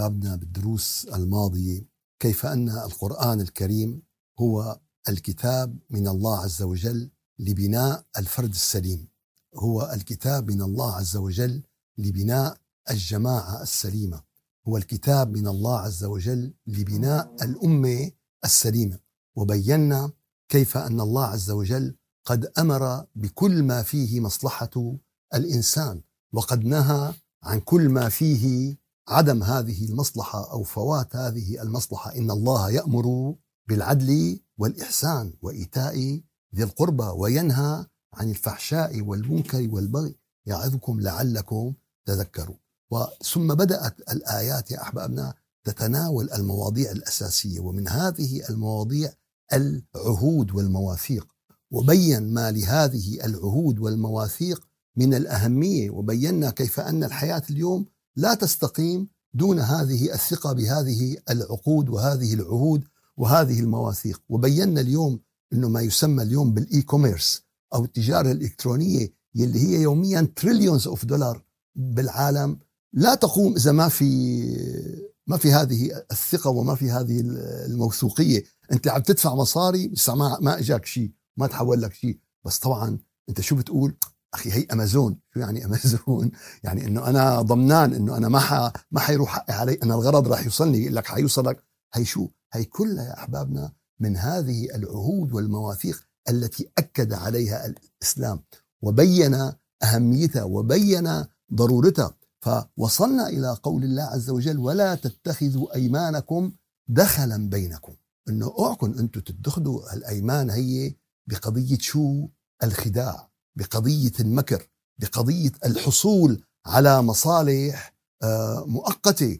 أحبابنا بالدروس الماضية كيف أن القرآن الكريم هو الكتاب من الله عز وجل لبناء الفرد السليم. هو الكتاب من الله عز وجل لبناء الجماعة السليمة. هو الكتاب من الله عز وجل لبناء الأمة السليمة. وبينا كيف أن الله عز وجل قد أمر بكل ما فيه مصلحة الإنسان وقد نهى عن كل ما فيه عدم هذه المصلحة أو فوات هذه المصلحة. إن الله يأمر بالعدل والإحسان وإيتاء ذي القربى وينهى عن الفحشاء والمنكر والبغي يعظكم لعلكم تذكروا ثم بدأت الآيات يا أحبابنا تتناول المواضيع الأساسية ومن هذه المواضيع العهود والمواثيق. وبين ما لهذه العهود والمواثيق من الأهمية وبينا كيف أن الحياة اليوم لا تستقيم دون هذه الثقة بهذه العقود وهذه العهود وهذه المواثيق. وبينا اليوم إنه ما يسمى اليوم بال e-commerce أو التجارة الإلكترونية يلي هي يوميا trillions of dollar بالعالم. لا تقوم إذا ما في ما في هذه الثقة وما في هذه الموثوقية. أنت عم تدفع مصاري بس ما ما إجاك شيء ما تحول لك شيء. بس طبعا أنت شو بتقول؟ أخي هي أمازون. شو يعني أمازون؟ يعني إنه أنا ضمنان إنه أنا ما ح... ما حيروح حقي علي. أنا الغرض راح يوصلني لك حيوصلك. هي شو؟ هي كلها يا أحبابنا من هذه العهود والمواثيق التي أكد عليها الإسلام وبين أهميتها وبين ضرورتها. فوصلنا إلى قول الله عز وجل ولا تتخذوا أيمانكم دخلا بينكم. إنه أوعكم أنتم تتخذوا الأيمان هي بقضية شو؟ الخداع. بقضية المكر بقضية الحصول على مصالح آه، مؤقتة.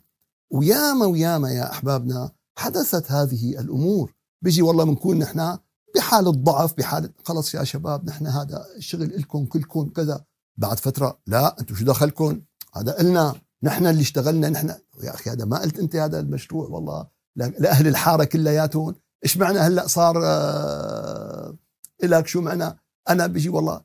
وياما وياما يا أحبابنا حدثت هذه الأمور. بيجي والله بنكون نحن بحالة ضعف بحالة خلص يا شباب نحن هذا الشغل لكم كلكم كذا. بعد فترة لا أنتم شو دخلكم؟ هذا قلنا نحن اللي اشتغلنا نحن. يا أخي هذا ما قلت أنت هذا المشروع والله. لأهل الحارة كلياتهم. إيش معنى هلأ صار آه لك شو معنى؟ أنا بيجي والله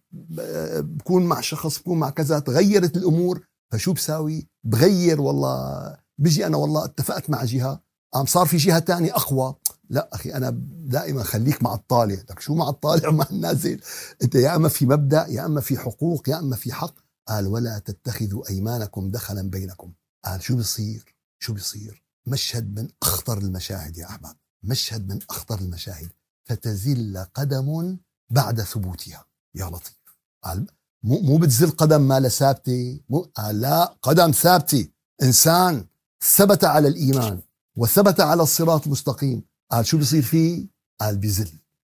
بكون مع شخص بكون مع كذا تغيرت الأمور فشو بساوي؟ بغير والله. بيجي أنا والله اتفقت مع جهة قام صار في جهة تانية أقوى. لا أخي أنا دائما خليك مع الطالع. لك شو مع الطالع؟ ومع النازل أنت يا إما في مبدأ يا إما في حقوق يا إما في حق. قال ولا تتخذوا أيمانكم دخلا بينكم. قال شو بيصير؟ شو بيصير؟ مشهد من أخطر المشاهد يا أحباب. مشهد من أخطر المشاهد. فتزل قدم بعد ثبوتها. يا لطيف. قال مو مو بتزل قدم ما ثابتة. مو قال لا قدم ثابتة. إنسان ثبت على الإيمان وثبت على الصراط المستقيم. قال شو بصير فيه؟ قال بيزل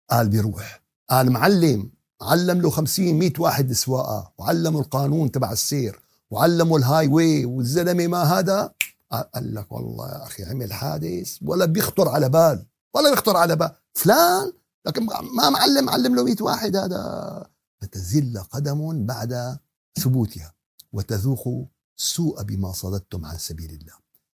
قال بيروح. قال معلم علم له خمسين مئة واحد سواقة. وعلموا القانون تبع السير. وعلموا ال highway والزلمة ما هذا. قال لك والله يا أخي عمل حادث ولا بيخطر على بال. ولا بيخطر على بال. فلان لكن ما معلم علم له 100 واحد هذا فتزل قدم بعد ثبوتها وتذوق السوء بما صددتم عن سبيل الله.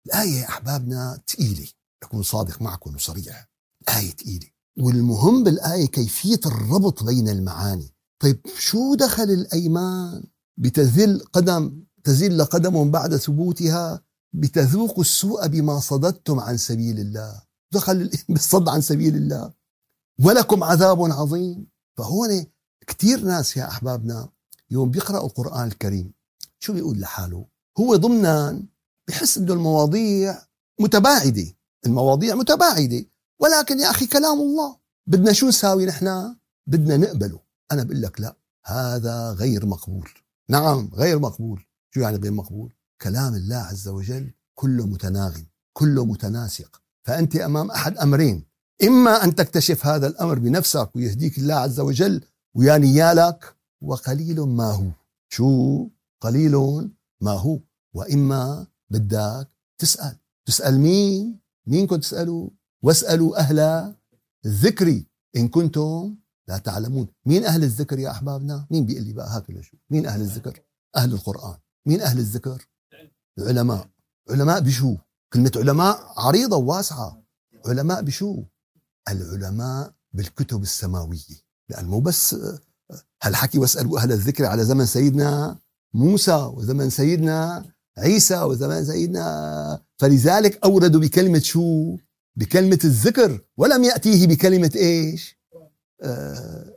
الآية يا أحبابنا ثقيلة أكون صادق معكم وصريح. الآية ثقيلة والمهم بالآية كيفية الربط بين المعاني. طيب شو دخل الأيمان بتذل قدم تزل قدم بعد ثبوتها بتذوق السوء بما صددتم عن سبيل الله؟ دخل بالصد عن سبيل الله. ولكم عذاب عظيم. فهون كثير ناس يا أحبابنا يوم بيقرأوا القرآن الكريم شو بيقول لحاله؟ هو ضمنا بحس إنه المواضيع متباعدة. المواضيع متباعدة. ولكن يا أخي كلام الله. بدنا شو نساوي نحن؟ بدنا نقبله. أنا بقول لك لا. هذا غير مقبول. نعم غير مقبول. شو يعني غير مقبول؟ كلام الله عز وجل كله متناغم كله متناسق. فأنت أمام أحد أمرين. إما أن تكتشف هذا الأمر بنفسك ويهديك الله عز وجل ويا نيالك وقليل ما هو. شو؟ قليل ما هو. وإما بدك تسأل. تسأل مين؟ مين كنت تسألوا واسألوا أهل الذكر إن كنتم لا تعلمون. مين أهل الذكر يا أحبابنا؟ مين بيقول لي بقى؟ هات شو مين أهل الذكر؟ أهل القرآن. مين أهل الذكر؟ العلماء. علماء بشو؟ كلمة علماء عريضة وواسعة. علماء بشو؟ العلماء بالكتب السماوية. لأن مو بس هالحكي واسألوا أهل الذكر على زمن سيدنا موسى وزمن سيدنا عيسى وزمان سيدنا؟ فلذلك اوردوا بكلمة شو؟ بكلمة الذكر ولم يأتيه بكلمة إيش؟ آه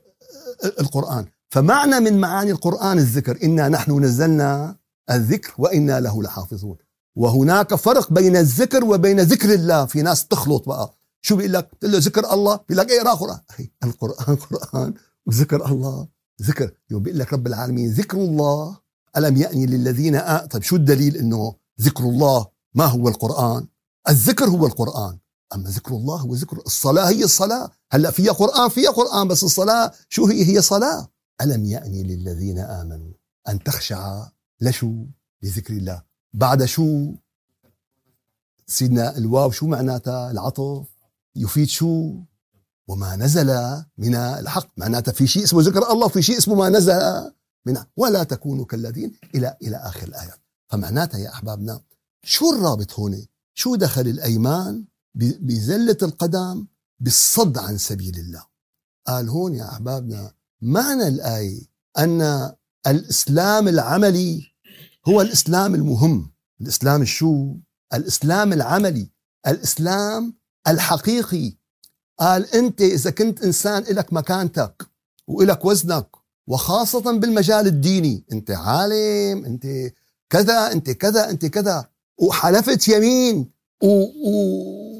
القرآن. فمعنى من معاني القرآن الذكر إنا نحن نزلنا الذكر وإنا له لحافظون. وهناك فرق بين الذكر وبين ذكر الله. في ناس تخلط بقى. شو بيقول لك؟ تقول له ذكر الله. بيقول لك اقرا قرآن. أخي القرآن قران وذكر الله. ذكر. يوم بيقول لك رب العالمين ذكر الله. ألم يأني للذين آ... طيب شو الدليل إنه ذكر الله؟ ما هو القرآن؟ الذكر هو القرآن. أما ذكر الله هو ذكر. الصلاة هي الصلاة. هلأ فيها قرآن فيها قرآن بس الصلاة شو هي؟ هي صلاة. ألم يأني للذين آمنوا أن تخشع لشو؟ لذكر الله. بعد شو؟ سيدنا الواو شو معناتها؟ العطف. يفيد شو وما نزل من الحق معناتها في شيء اسمه ذكر الله في شيء اسمه ما نزل من ولا تكونوا كالذين إلى إلى آخر الآيات. فمعناتها يا أحبابنا شو الرابط هون؟ شو دخل الأيمان بزله القدم بالصد عن سبيل الله؟ قال هون يا أحبابنا معنى الآية أن الإسلام العملي هو الإسلام المهم. الإسلام الشو الإسلام العملي. الإسلام الحقيقي. قال أنت إذا كنت إنسان لك مكانتك وإلك وزنك وخاصة بالمجال الديني أنت عالم أنت كذا أنت كذا أنت كذا وحلفت يمين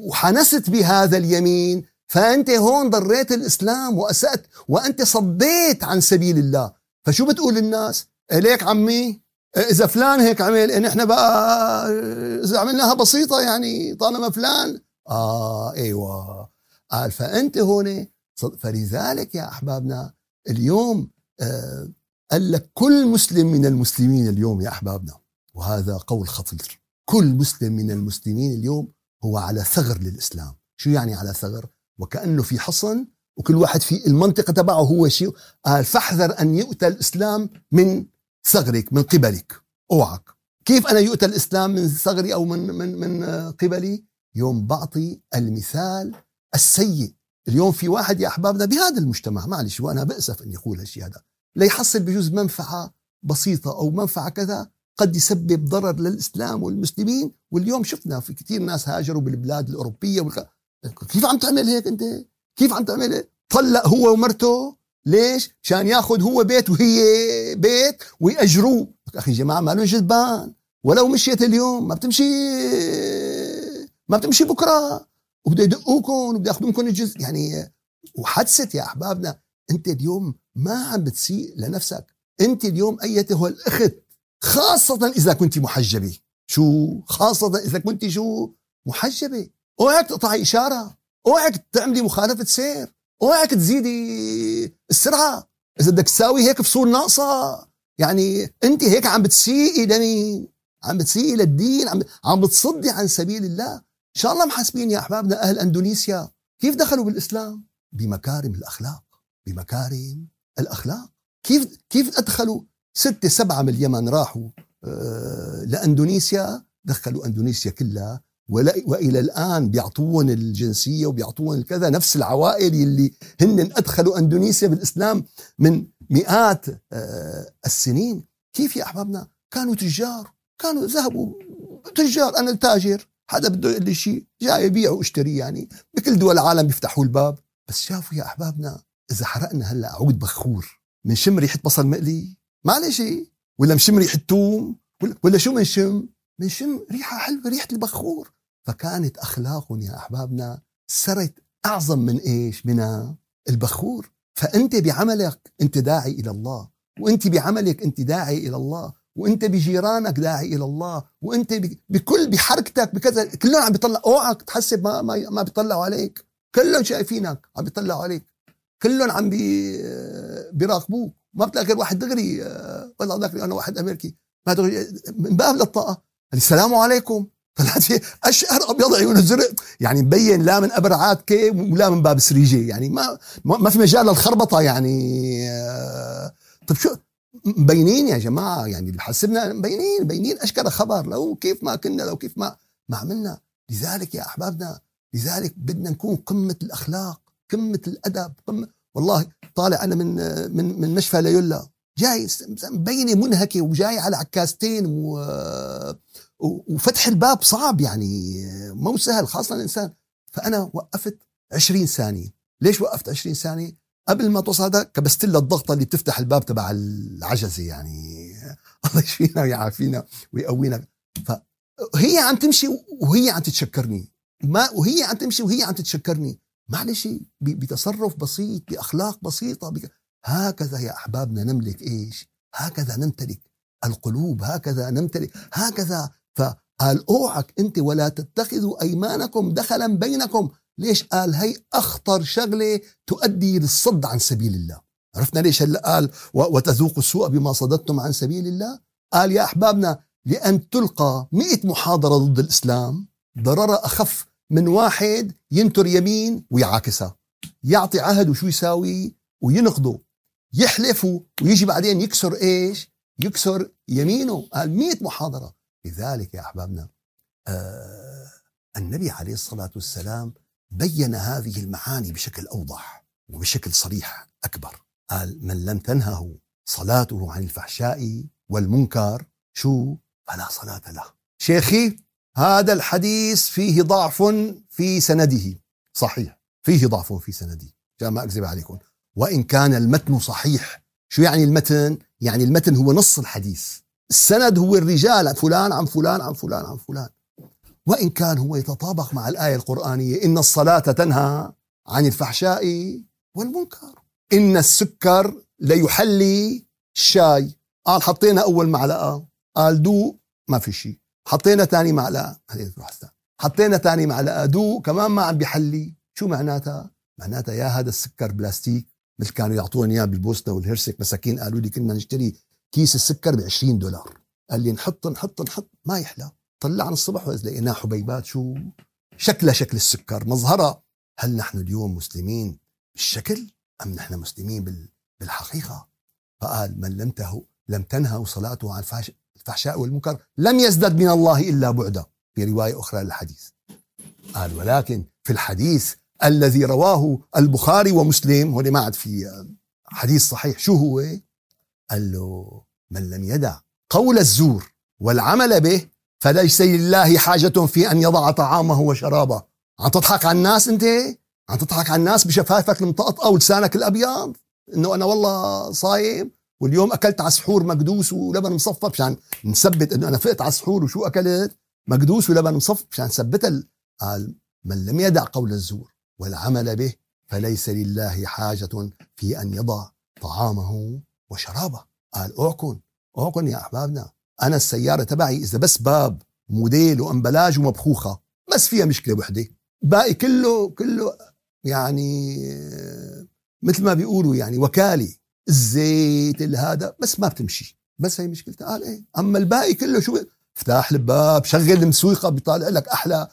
وحنست بهذا اليمين فأنت هون ضريت الإسلام وأسأت وأنت صديت عن سبيل الله. فشو بتقول للناس ليك عمي إذا فلان هيك عمل نحن بقى إذا عملناها بسيطة يعني طالما فلان آه إيوه. قال فأنت هون فلذلك يا أحبابنا اليوم آه قال لك كل مسلم من المسلمين اليوم يا أحبابنا وهذا قول خطير. كل مسلم من المسلمين اليوم هو على ثغر للإسلام. شو يعني على ثغر؟ وكأنه في حصن وكل واحد في المنطقة تبعه هو شيء. قال فاحذر أن يؤتى الإسلام من ثغرك من قبلك. أوعك. كيف أنا يؤتى الإسلام من ثغري أو من من من قبلي؟ يوم بعطي المثال السيء اليوم في واحد يا أحبابنا بهذا المجتمع معلش وأنا بأسف اني أقول هالشيء هذا ليحصل بجوز منفعة بسيطة أو منفعة كذا قد يسبب ضرر للإسلام والمسلمين واليوم شفنا في كثير ناس هاجروا بالبلاد الأوروبية والك... كيف عم تعمل هيك أنت؟ كيف عم تعمل هيك؟ طلق هو ومرته ليش؟ عشان ياخذ هو بيت وهي بيت ويأجروه أخي جماعة ما لهم جذبان ولو مشيت اليوم ما بتمشي ما بتمشي بكرة وبده يدقوكم وبده ياخذوا منكم الجزء. يعني وحدثت يا أحبابنا أنت اليوم ما عم بتسيء لنفسك. أنت اليوم ايتها الأخت خاصة إذا كنت محجبة. شو؟ خاصة إذا كنت شو؟ محجبة. أوعك تقطعي إشارة. أوعك تعملي مخالفة سير. أوعك تزيدي السرعة. إذا بدك تساوي هيك فصول ناقصة. يعني أنت هيك عم بتسيئي لمين؟ عم بتسيئي للدين. عم, عم بتصدي عن سبيل الله. شاء الله محاسبين يا أحبابنا أهل أندونيسيا. كيف دخلوا بالإسلام؟ بمكارم الأخلاق. بمكارم الأخلاق. كيف كيف أدخلوا؟ ستة سبعة من اليمن راحوا آه، لأندونيسيا. دخلوا أندونيسيا كلها. وإلى الآن بيعطون الجنسية وبيعطون الكذا نفس العوائل اللي هن أدخلوا أندونيسيا بالإسلام من مئات آه، السنين. كيف يا أحبابنا؟ كانوا تجار. كانوا ذهبوا تجار. أنا التاجر حدا بده يقول لي شيء جاي يبيع واشتري يعني. بكل دول العالم بيفتحوا الباب. بس شافوا يا أحبابنا إذا حرقنا هلأ عود بخور. بنشم ريحة بصل مقلي؟ معلش. ولا بنشم ريحة توم؟ ولا شو بنشم بنشم ريحة حلوة ريحة البخور. فكانت أخلاقهم يا أحبابنا سرت أعظم من إيش؟ من البخور. فأنت بعملك أنت داعي إلى الله. وأنت بعملك أنت داعي إلى الله. وانت بجيرانك داعي إلى الله وانت بكل بحركتك بكذا كلهم عم بيطلع اوعك تحسب ما ما, ما بيطلعوا عليك. كلهم شايفينك عم بيطلعوا عليك. كلهم عم بي بيراقبوك. ما بتلاقي غير واحد دغري آه، والله دغري أنا واحد أمريكي. ما دغري من باب للطاقة. السلام عليكم. طلعت اشقر أبيض عيون زرق يعني مبين لا من أبر عاتكه ولا من باب سريجه يعني ما ما في مجال للخربطة يعني آه، طيب شو مبينين يا جماعة يعني بحسبنا مبينين مبينين اشكر خبر؟ لو كيف ما كنا لو كيف ما ما عملنا. لذلك يا أحبابنا لذلك بدنا نكون قمة الأخلاق قمة الأدب قمة والله طالع أنا من من من مشفى ليولا جاي مبينة منهكة وجاي على عكاستين و... وفتح الباب صعب يعني مو سهل خاصة الإنسان. فأنا وقفت 20 ثانية. ليش وقفت 20 ثانية؟ قبل ما توصل هذا كبست لها الضغطة اللي بتفتح الباب تبع العجزة يعني. الله يشفينا ويعافينا ويقوينا. فهي عم تمشي وهي عم تتشكرني. ما وهي عم تمشي وهي عم تتشكرني. معلش بتصرف بسيط بأخلاق بسيطة بك... هكذا يا أحبابنا نملك إيش؟ هكذا نمتلك القلوب هكذا نمتلك هكذا. فقال أوعك أنت ولا تتخذوا أيمانكم دخلا بينكم. ليش قال هي أخطر شغلة تؤدي للصد عن سبيل الله؟ عرفنا ليش هلا قال وتذوقوا السوء بما صددتم عن سبيل الله؟ قال يا أحبابنا لأن تلقى مئة محاضرة ضد الإسلام ضررها أخف من واحد ينتر يمين ويعاكسها. يعطي عهد وشو يساوي؟ وينقضه يحلف ويجي بعدين يكسر إيش؟ يكسر يمينه. قال مئة محاضرة. لذلك يا أحبابنا آه النبي عليه الصلاة والسلام بين هذه المعاني بشكل أوضح وبشكل صريح أكبر. قال من لم تنهه صلاته عن الفحشاء والمنكر شو؟ فلا صلاة له. شيخي هذا الحديث فيه ضعف في سنده. صحيح فيه ضعف في سنده. جاء ما أكذب عليكم. وإن كان المتن صحيح شو يعني المتن؟ يعني المتن هو نص الحديث. السند هو الرجال فلان عن فلان عن فلان عن فلان. وإن كان هو يتطابق مع الآية القرآنية إن الصلاة تنهى عن الفحشاء والمنكر. إن السكر ليحلي الشاي. قال حطينا أول معلقة. قال دو ما في شيء. حطينا ثاني معلقة. حطينا ثاني معلقة. دو كمان ما عم بيحلي. شو معناتها؟ معناتها يا هذا السكر بلاستيك. مثل كانوا يعطوني إياه بالبوسطة والهرسك مساكين قالوا لي كنا نشتري كيس السكر ب 20 دولار. قال لي نحط نحط نحط ما يحلى. طلعنا الصبح لقيناه حبيبات شو؟ شكلها شكل السكر. مظهرها هل نحن اليوم مسلمين بالشكل أم نحن مسلمين بالحقيقة؟ فقال من لم تهو لم تنهوا صلاته عن الفحشاء والمنكر لم يزدد من الله إلا بعدا. في رواية أخرى للحديث. قال ولكن في الحديث الذي رواه البخاري ومسلم هو ما عاد في حديث صحيح شو هو؟ قال له من لم يدع قول الزور والعمل به فليس لله حاجة في أن يضع طعامه وشرابه. عم تضحك على الناس أنت؟ عم تضحك على الناس بشفايفك المطقطقة ولسانك الأبيض؟ إنه أنا والله صايم واليوم أكلت على سحور مقدوس ولبن مصفى مشان نثبت إنه أنا فقت على السحور وشو أكلت؟ مقدوس ولبن مصفى مشان نثبت قال من لم يدع قول الزور والعمل به فليس لله حاجة في أن يضع طعامه وشرابه. قال اوعكن اوعكن يا أحبابنا. أنا السيارة تبعي إذا بس باب موديل وأمبلاج ومبخوخة بس فيها مشكلة وحدة. باقي كله كله يعني مثل ما بيقولوا يعني وكالة الزيت هذا بس ما بتمشي. بس هي مشكلتها. قال إيه أما الباقي كله شو؟ افتح الباب شغل المسويقه بيطالع لك أحلى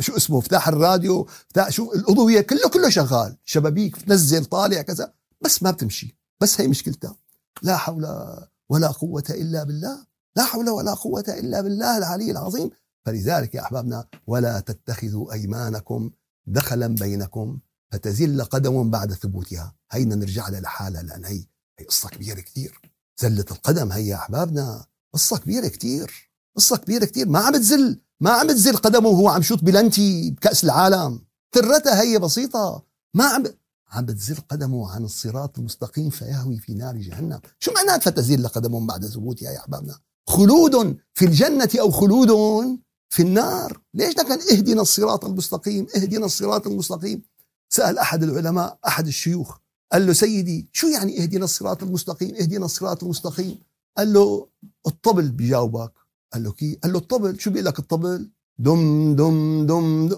شو اسمه؟ افتح الراديو افتح شو؟ الأضوية كله كله شغال. شبابيك تنزل طالع كذا بس ما بتمشي. بس هي مشكلتها. لا حول ولا قوة إلا بالله. لا حول ولا قوة إلا بالله العلي العظيم. فلذلك يا أحبابنا ولا تتخذوا أيمانكم دخلا بينكم فتزل قدم بعد ثبوتها. هينا نرجع لها لحالها لأن هي. هي قصة كبيرة كثير زله القدم هي يا أحبابنا. قصة كبيرة كثير قصة كبيرة كتير. ما عم بتزل ما عم بتزل قدمه وهو عم شوط بلنتي بكأس العالم. ترتها هي بسيطة. ما عم عم بتزل قدمه عن الصراط المستقيم فيهوي في نار جهنم. شو معنات فتزل قدمه بعد ثبوتها يا أحبابنا؟ خلود في الجنة أو خلود في النار. ليش كان اهدنا الصراط المستقيم؟ اهدنا الصراط المستقيم. سأل أحد العلماء أحد الشيوخ قال له سيدي شو يعني اهدنا الصراط المستقيم؟ اهدنا الصراط المستقيم. قال له الطبل بيجاوبك قال له كي؟ قال له الطبل. شو بيقول لك الطبل؟ دم دم دم دم.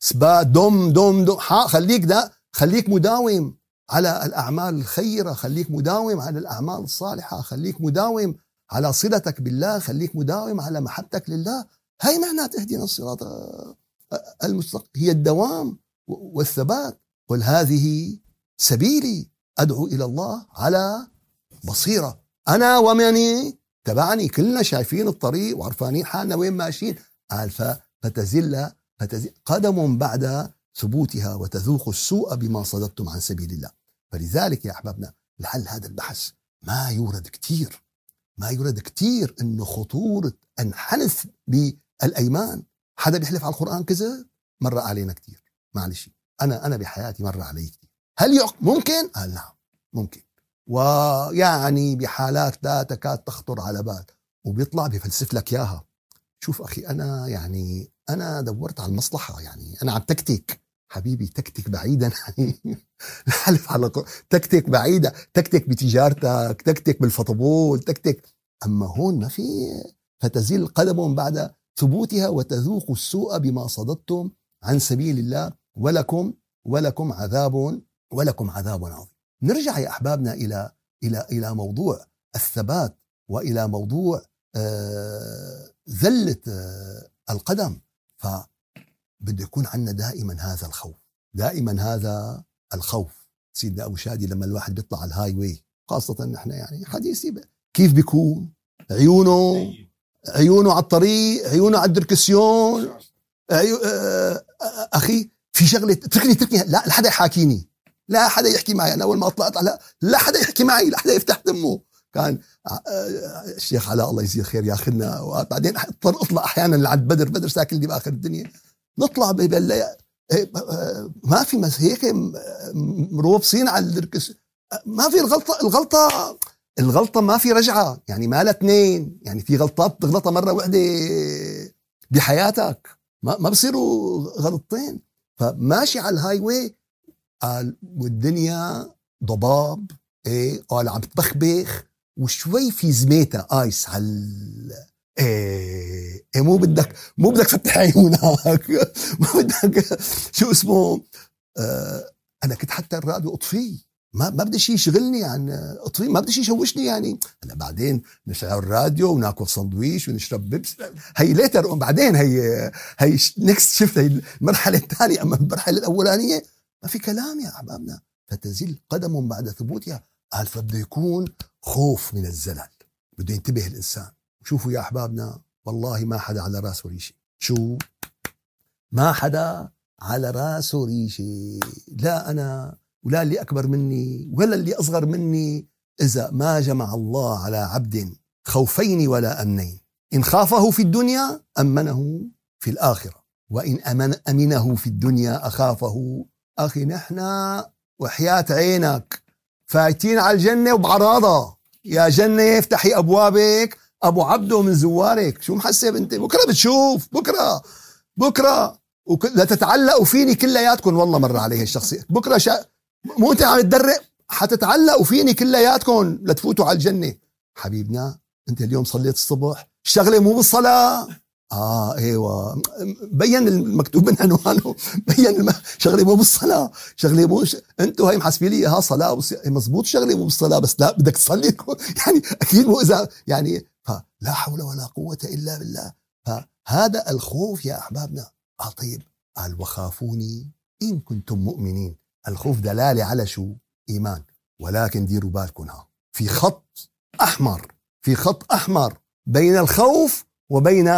سبا دم دم دم. خليك ده خليك مداوم على الأعمال الخيرة خليك مداوم على الأعمال الصالحة خليك مداوم على صلتك بالله خليك مداوم على محبتك لله. هاي معنات اهدنا الصراط المستقيم. هي الدوام والثبات. قل هذه سبيلي أدعو إلى الله على بصيرة. أنا ومن تبعني كلنا شايفين الطريق وعرفانين حالنا وين ماشيين. قال فتزل فتزل قدم بعد ثبوتها وتذوق السوء بما صددتم عن سبيل الله. فلذلك يا أحبابنا لعل هذا البحث ما يورد كثير. ما يورد كثير إنه خطورة انحنث بالأيمان. حدا بيحلف على القرآن كذا؟ مر علينا كثير معلش. أنا أنا بحياتي مر علي كثير هل يعق ممكن؟ قال نعم. ممكن. ويعني بحالات لا تكاد تخطر على بال. وبيطلع بفلسف لك إياها. شوف أخي أنا يعني أنا دورت على المصلحة. يعني أنا عم تكتك حبيبي تكتك بعيدا. الحلف على تكتك بعيدة تكتك بتجارتك تكتك بالفطبول تكتك. أما هون ما في فتزل قدم بعد ثبوتها وتذوق السوء بما صددتم عن سبيل الله. ولكم ولكم عذاب ولكم عذاب عظيم. نرجع يا أحبابنا إلى إلى إلى موضوع الثبات وإلى موضوع آه، ذلة آه، القدم. ف بده يكون عندنا دائما هذا الخوف دائما هذا الخوف. سيدنا أبو شادي لما الواحد بيطلع على ال highway خاصة نحن يعني حديثي كيف بيكون؟ عيونه عيونه على الطريق عيونه على الدركسيون عيو... آه... أخي في شغلة اتركني اتركني لا لا حدا يحاكيني لا حدا يحكي معي. أنا أول ما طلعت على لا حدا يحكي معي لا حدا يفتح تمه. كان آه، الشيخ علاء الله يجزيه خير ياخذنا وبعدين أضطر أطلع أحيانا لعند بدر بدر ساكن لي بآخر الدنيا. نطلع ببلا إيه، ما في هيك مروبصين على الركس ما في الغلطه الغلطه الغلطة ما في رجعة. يعني ما لها اثنين. يعني في غلطات تغلطها مرة واحدة بحياتك. ما ما بصيروا غلطتين. فماشي على ال highway قال والدنيا ضباب. إيه قال عم تبخبخ. وشوي في زميتها ice على إيه مو بدك مو بدك تفتح عيونك مو بدك. شو اسمه؟ آه أنا كنت حتى الراديو اطفيه ما ما بدي شيء يشغلني عن اطفيه ما بدي شيء يشوشني يعني. هلا بعدين نشغل الراديو وناكل سندويش ونشرب بيبسي هي later بعدين هي هي next شفت هي المرحلة الثانية. أما المرحلة الأولانية ما في كلام يا أحبابنا. فتزل قدم بعد ثبوتها قال فبده يكون خوف من الزلل. بده ينتبه الإنسان. شوفوا يا أحبابنا والله ما حدا على رأسه ريشه شو؟ ما حدا على رأسه ريشه لا أنا ولا اللي أكبر مني ولا اللي أصغر مني إذا ما جمع الله على عبد خوفين ولا أمنين. إن خافه في الدنيا أمنه في الآخرة وإن أمن أمنه في الدنيا أخافه. أخي نحن وحياة عينك فايتين على الجنة وبعراضة. يا جنة افتحي أبوابك أبو عبده من زوارك. شو محسب أنت؟ بكرة بتشوف. بكرة. بكرة. وك... لا تتعلقوا فيني كلياتكم والله مر عليه الشخصية. بكرة شا... مو أنت عم تدرق؟ حتتعلقوا فيني كلياتكم لتفوتوا على الجنة. حبيبنا أنت اليوم صليت الصبح. الشغلة مو بالصلاة. آه إيوه. بين المكتوب من عنوانه. بين الم... شغلة مو بالصلاة. شغلة مو ش... أنتم هي محاسبين لي إياها صلاة. مزبوط شغلة مو بالصلاة. بس لا بدك تصلي يعني أكيد مو اذا يعني فلا حول ولا قوة إلا بالله. فهذا الخوف يا أحبابنا. آه طيب قال وخافوني إن كنتم مؤمنين. الخوف دلالة على شو؟ إيمان. ولكن ديروا بالكم ها في خط أحمر في خط أحمر بين الخوف وبين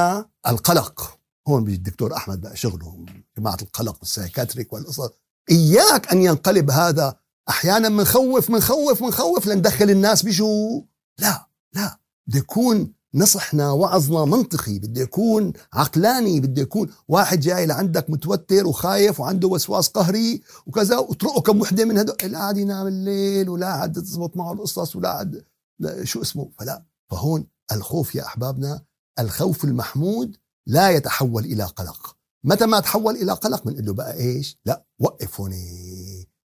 القلق. هون بيجي الدكتور أحمد بقى شغله جماعة القلق والسايكاتريك والقصص. إياك أن ينقلب هذا. أحيانا منخوف منخوف منخوف لندخل الناس بشو؟ لا لا. بده يكون نصحنا وعظنا منطقي بده يكون عقلاني بده يكون واحد جاي لعندك متوتر وخايف وعنده وسواس قهري وكذا وترقه كم وحدة من هدول لا عاد ينام الليل ولا عاد تزبط معه القصص ولا عاد شو اسمه؟ فلا فهون الخوف يا أحبابنا الخوف المحمود لا يتحول إلى قلق. متى ما تحول إلى قلق بنقول له بقى إيش؟ لا وقف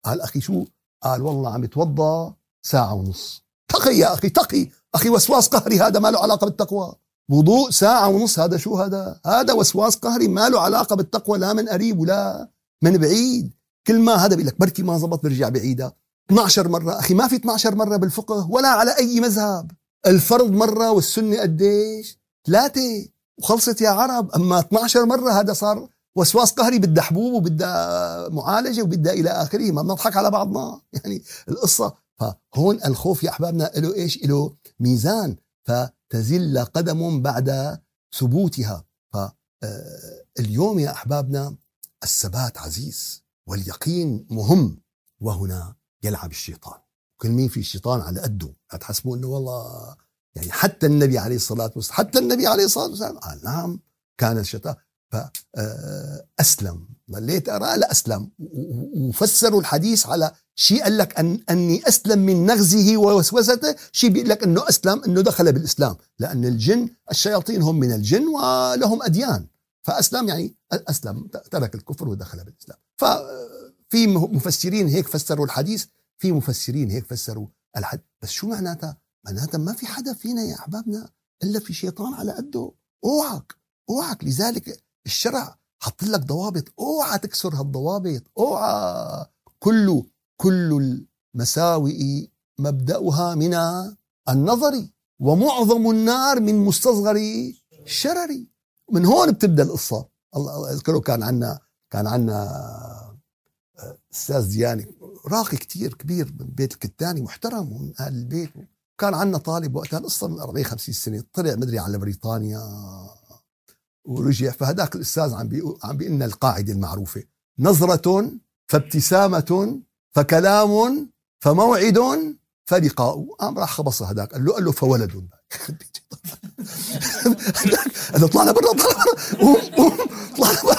قال أخي شو؟ قال والله عم يتوضا ساعة ونص. تقي يا أخي تقي. أخي وسواس قهري هذا ما له علاقة بالتقوى. وضوء ساعة ونص هذا شو هذا؟ هذا وسواس قهري ما له علاقة بالتقوى لا من قريب ولا من بعيد. كل ما هذا بيقول لك بركي ما زبط برجع بعيدها 12 مرة أخي ما في 12 مرة بالفقه ولا على أي مذهب. الفرض مرة والسنة قديش؟ ثلاثة. وخلصت يا عرب. أما 12 مرة هذا صار وسواس قهري بدها حبوب وبدها معالجة وبدها إلى آخره. ما بنضحك على بعضنا. يعني القصة فهون الخوف يا أحبابنا له إيش؟ له ميزان. فتزل قدم بعد ثبوتها. فاليوم يا أحبابنا الثبات عزيز واليقين مهم. وهنا يلعب الشيطان. كل مين في شيطان على قده؟ لا تحسبوا إنه والله يعني حتى النبي عليه الصلاة والسلام حتى النبي عليه الصلاة والسلام قال نعم كان الشيطان. فأسلم ظليت أرى لا أسلم. وفسروا الحديث على شيء قال لك أن أني أسلم من نغزه ووسوسته شيء بيقول لك أنه أسلم أنه دخل بالإسلام. لأن الجن الشياطين هم من الجن ولهم أديان. فأسلم يعني أسلم ترك الكفر ودخل بالإسلام. ففي مفسرين هيك فسروا الحديث في مفسرين هيك فسروا الحديث بس شو معناتها؟ معناتها ما في حدا فينا يا أحبابنا إلا في شيطان على قده. أوعك أوعك. لذلك الشرع حط لك ضوابط. أوعى تكسر هالضوابط. أوعى. كل كل المساوئ مبدأها من النظر ومعظم النار من مستصغر الشرر من هون بتبدأ القصة. الله أذكره كان عندنا كان عندنا آه، أستاذ دياني راقي كتير كبير من بيت الكتاني محترم ومن أهل البيت. كان عندنا طالب وقتها القصة من 40 50 سنة طلع مدري على بريطانيا. ورجع. فهداك الأستاذ عم بيقول عم بيقول لنا القاعدة المعروفة. نظرة فابتسامة فكلام فموعد فلقاء. قام راح خبص هداك. قال له قال له فولد. هذا طلعنا برا طلعنا برا. قوم قوم. طلعنا برا.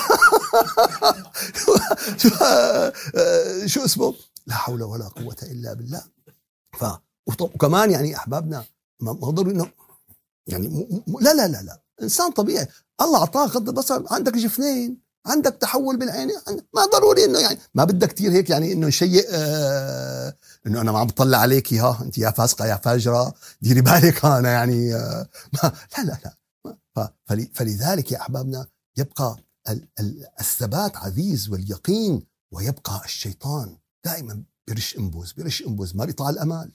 شو اسمه؟ لا حول ولا قوة إلا بالله. ف وكمان يعني أحبابنا ما ضروري إنه يعني لا لا لا لا. إنسان طبيعي. الله أعطاك غض البصر. عندك جفنين عندك تحول بالعين ما ضروري إنه يعني ما بدك كثير هيك يعني إنه شيء آه إنه أنا ما عم بطلع عليك ها أنت يا فاسقة يا فاجرة. ديري بالك أنا يعني آه ما لا لا لا. فلذلك يا أحبابنا يبقى الثبات عزيز واليقين ويبقى الشيطان دائما بيرش إنبوز بيرش إنبوز. ما بيقطع الامل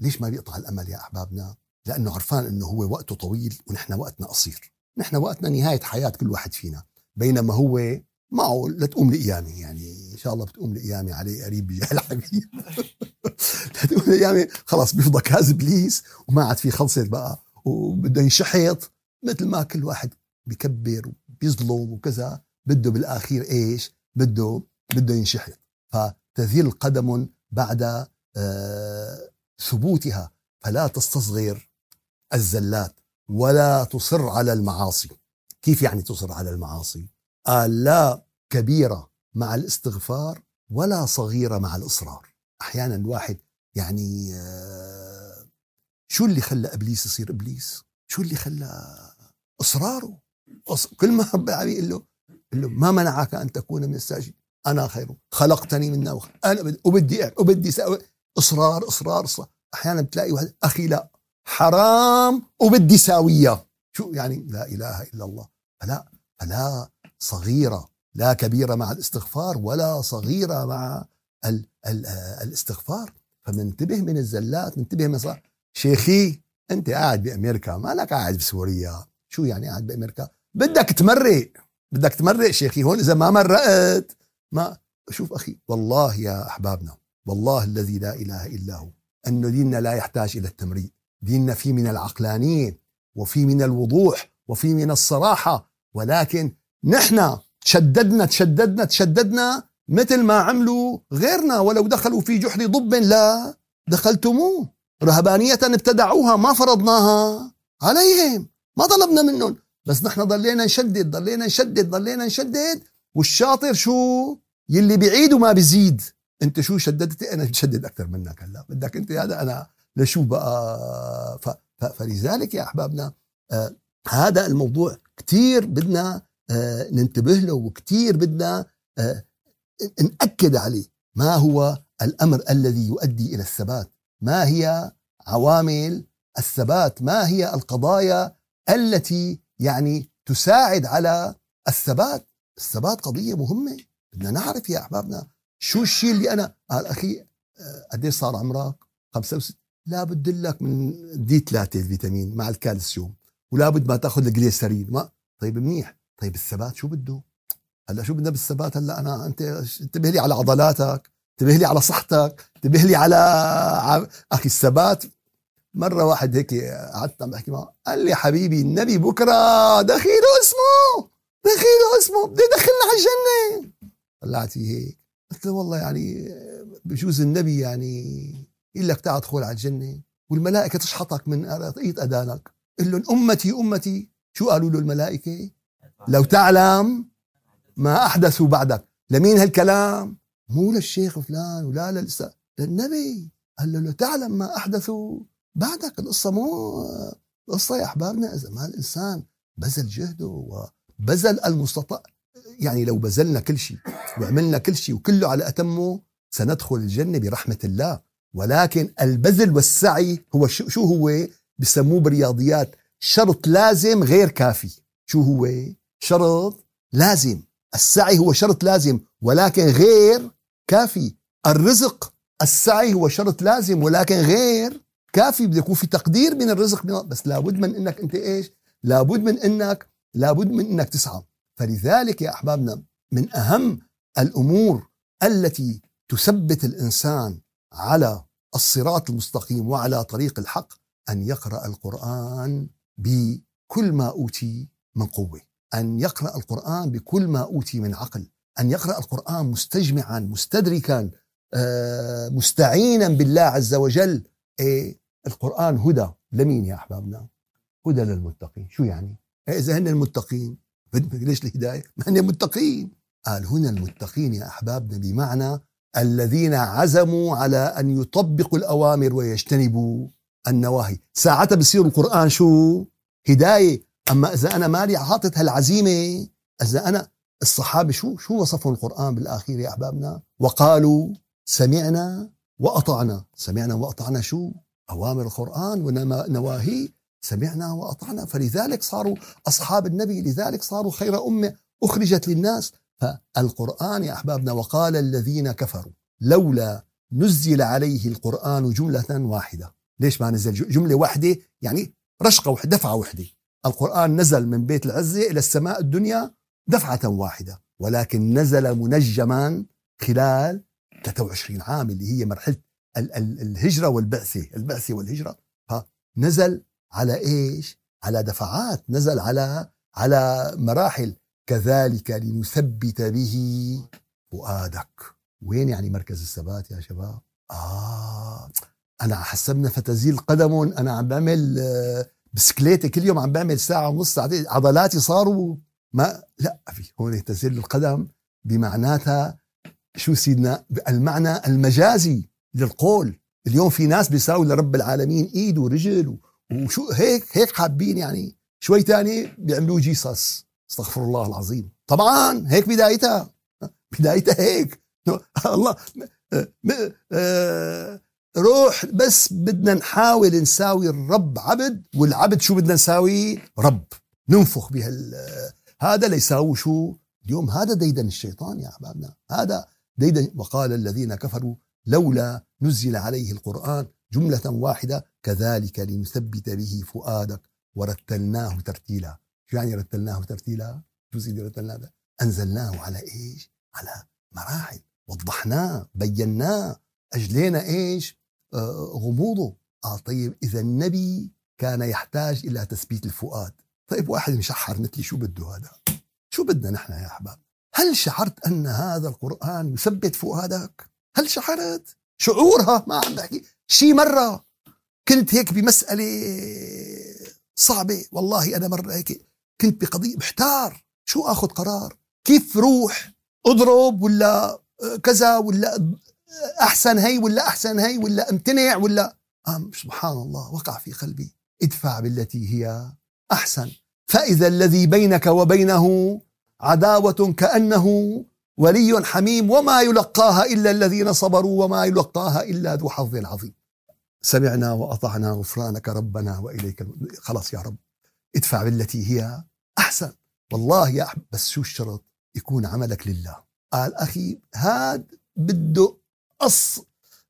ليش ما بيقطع الامل يا أحبابنا؟ لأنه عرفان إنه هو وقته طويل ونحن وقتنا قصير. نحن وقتنا نهاية حياة كل واحد فينا بينما هو معه لتقوم لقيامي يعني إن شاء الله بتقوم لقيامي عليه قريب بجاه الحبيب. لتقوم لقيامي خلص بيفضى كاز إبليس وما عاد في خلصت بقى وبده ينشحط. مثل ما كل واحد بكبر وبيظلم وكذا بده بالآخير إيش؟ بده بده ينشحط. فتذل قدم بعد آه ثبوتها فلا تستصغر الزلات. ولا تصر على المعاصي. كيف يعني تصر على المعاصي؟ قال لا كبيرة مع الاستغفار ولا صغيرة مع الإصرار. أحيانا الواحد يعني آه، شو اللي خلى إبليس يصير إبليس؟ شو اللي خلى إصراره؟ كل ما رب العالمين يقول له قال له ما منعك أن تكون من الساجدين؟ أنا خير خلقتني من نار أنا وبدي وبدي إصرار إصرار إصرار. أحيانا بتلاقي واحد أخي لا. حرام وبدي ساوية. شو يعني لا إله إلا الله؟ فلا فلا صغيرة لا كبيرة مع الاستغفار ولا صغيرة مع ال ال الاستغفار. فمنتبه من الزلات منتبه من صح. شيخي أنت قاعد بأمريكا ما لك قاعد بسوريا؟ شو يعني قاعد بأمريكا؟ بدك تمرق بدك تمرق شيخي هون إذا ما مرقت ما شوف أخي والله يا أحبابنا والله الذي لا إله إلا هو انه ديننا لا يحتاج إلى التمريق ديننا فيه من العقلانية وفي من الوضوح وفي من الصراحة. ولكن نحن تشددنا تشددنا تشددنا مثل ما عملوا غيرنا. ولو دخلوا في جحر ضب لا دخلتموه. رهبانية ابتدعوها ما فرضناها عليهم. ما طلبنا منهم. بس نحن ضلينا نشدد ضلينا نشدد ضلينا نشدد. والشاطر شو؟ يلي بعيد وما بزيد. انت شو شددت؟ أنا بشدد أكثر منك هلا. بدك أنت هذا؟ أنا لشو بقى؟ ف... فلذلك يا أحبابنا آه هذا الموضوع كثير بدنا آه ننتبه له وكثير بدنا آه نأكد عليه. ما هو الأمر الذي يؤدي إلى الثبات؟ ما هي عوامل الثبات؟ ما هي القضايا التي يعني تساعد على الثبات؟ الثبات قضية مهمة. بدنا نعرف يا أحبابنا شو الشيء اللي أنا قال آه، قديش صار عمرك؟ 65 لا بد لك من دي 3 الفيتامين مع الكالسيوم ولا بد ما تأخذ الجليسرين. ما طيب منيح. طيب الثبات شو بده؟ هلأ شو بدنا بالثبات هلأ أنا انت انتبه لي على عضلاتك انتبه لي على صحتك انتبه لي على أخي الثبات مرة واحد هيك قعدت عم بحكي معه قال لي حبيبي النبي بكرة دخيله اسمه دخيله اسمه بده يدخلنا على الجنة. طلعت هيك. قلت له والله يعني بجوز النبي يعني يقول لك تعال أدخل على الجنة والملائكة تشحطك من رقية أذانك. قل لهم أمتي أمتي شو قالوا له الملائكة؟ لو تعلم ما أحدثوا بعدك. لمين هالكلام؟ مو للشيخ فلان ولا للأستاذ للنبي. قال له لو تعلم ما أحدثوا بعدك. القصة مو القصة يا أحبابنا إذا ما الإنسان بذل جهده وبذل المستطاع يعني لو بذلنا كل شيء وعملنا كل شيء وكله على أتمه سندخل الجنة برحمة الله. ولكن البذل والسعي هو شو هو؟ بسموه بالرياضيات شرط لازم غير كافي. شو هو؟ شرط لازم. السعي هو شرط لازم ولكن غير كافي. الرزق السعي هو شرط لازم ولكن غير كافي. بده يكون في تقدير من الرزق من بس لابد من إنك أنت إيش؟ لابد من انك لابد من إنك تسعى. فلذلك يا أحبابنا من أهم الأمور التي تثبت الإنسان على الصراط المستقيم وعلى طريق الحق أن يقرأ القرآن بكل ما أوتي من قوة أن يقرأ القرآن بكل ما أوتي من عقل أن يقرأ القرآن مستجمعا مستدركا آه، مستعينا بالله عز وجل. إيه القرآن هدى لمين يا أحبابنا؟ هدى للمتقين. شو يعني؟ إيه إذا هن المتقين. ليش الهداية؟ ما هن المتقين. قال هنا المتقين يا أحبابنا بمعنى الذين عزموا على أن يطبقوا الأوامر ويجتنبوا النواهي. ساعتها بصير القرآن شو؟ هداية. أما إذا أنا مالي حاطط هالعزيمة إذا أنا الصحابة شو؟ شو وصفوا القرآن بالأخير يا أحبابنا؟ وقالوا سمعنا وأطعنا. سمعنا وأطعنا شو؟ أوامر القرآن ونواهي. سمعنا وأطعنا. فلذلك صاروا أصحاب النبي لذلك صاروا خير أمة أخرجت للناس. فالقرآن يا أحبابنا وقال الذين كفروا لولا نزل عليه القرآن جملة واحدة. ليش ما نزل؟ جملة واحدة يعني رشقة وحدة دفعة واحدة القرآن نزل من بيت العزة إلى السماء الدنيا دفعة واحدة. ولكن نزل منجما خلال 23 عام اللي هي مرحلة الهجرة والبعثة البعثة والهجرة. فنزل على إيش؟ على دفعات نزل على على مراحل. كذلك لنثبت به فؤادك. وين يعني مركز الثبات يا شباب؟ آه أنا حسبنا فتزيل قدم أنا عم بعمل آه، بسكليتة كل يوم عم بعمل ساعة ونص ساعتين عضلاتي صاروا ما لا في هون تزيل القدم بمعناتها شو سيدنا؟ المعنى المجازي للقول. اليوم في ناس بيساوي لرب العالمين إيد ورجل وشو هيك هيك حابين يعني. شوي تاني بيعملوه جيسس. استغفر الله العظيم. طبعا هيك بدايتها. بدايتها هيك. الله آه، روح بس بدنا نحاول نساوي الرب عبد والعبد شو بدنا نساوي؟ رب. ننفخ بهال هذا ليساوي شو؟ اليوم هذا ديدن الشيطان يا أحبابنا. هذا ديدا وقال الذين كفروا لولا نزل عليه القرآن جملة واحدة كذلك لنثبت به فؤادك ورتلناه ترتيلا. شو يعني رتلناه ترتيلا شو سيدي رتلناه أنزلناه على إيش؟ على مراحل. وضحناه بيناه. أجلينا إيش؟ آه غموضه. آه طيب إذا النبي كان يحتاج إلى تثبيت الفؤاد. طيب واحد مشحر مثلي شو بده هذا؟ شو بدنا نحن يا أحباب؟ هل شعرت أن هذا القرآن يثبت فؤادك؟ هل شعرت؟ شعورها ما عم بحكي. شي مرة كنت هيك بمسألة صعبة. والله أنا مرة هيك كنت بقضية محتار شو أخذ قرار؟ كيف روح؟ أضرب ولا كذا ولا أحسن هي ولا أحسن هي ولا أمتنع ولا؟ أم سبحان الله وقع في قلبي ادفع بالتي هي أحسن. فإذا الذي بينك وبينه عداوة كأنه ولي حميم وما يلقاها إلا الذين صبروا وما يلقاها إلا ذو حظ عظيم. سمعنا وأطعنا غفرانك ربنا وإليك خلاص يا رب ادفع بالتي هي أحسن. والله يا أحب بس شو الشرط؟ يكون عملك لله. قال أخي هاد بده قص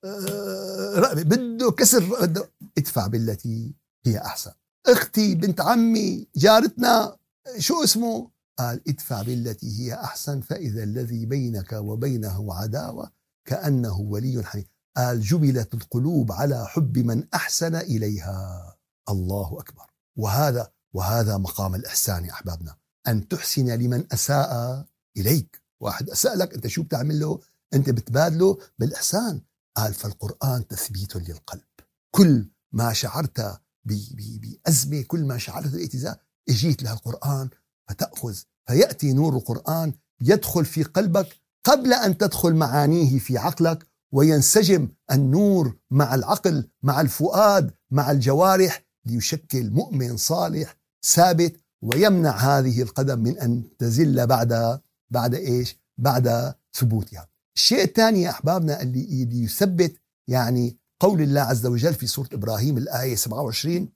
آه، بده كسر بده ادفع بالتي هي أحسن. أختي بنت عمي جارتنا شو اسمه؟ قال ادفع بالتي هي أحسن فإذا الذي بينك وبينه عداوة كأنه ولي حميم. قال جبلت القلوب على حب من أحسن إليها. الله أكبر. وهذا وهذا مقام الإحسان يا أحبابنا. أن تحسن لمن أساء إليك. واحد أساء لك أنت شو بتعمل له؟ أنت بتبادله بالإحسان. قال فالقرآن تثبيت للقلب. كل ما شعرت بأزمة كل ما شعرت باتزان إجيت للقرآن فتأخذ. فيأتي نور القرآن يدخل في قلبك قبل أن تدخل معانيه في عقلك وينسجم النور مع العقل مع الفؤاد مع الجوارح ليشكل مؤمن صالح ثابت ويمنع هذه القدم من أن تزل بعد بعد إيش؟ بعد ثبوتها. الشيء الثاني يا أحبابنا اللي, اللي يثبت يعني قول الله عز وجل في سورة إبراهيم الآية 27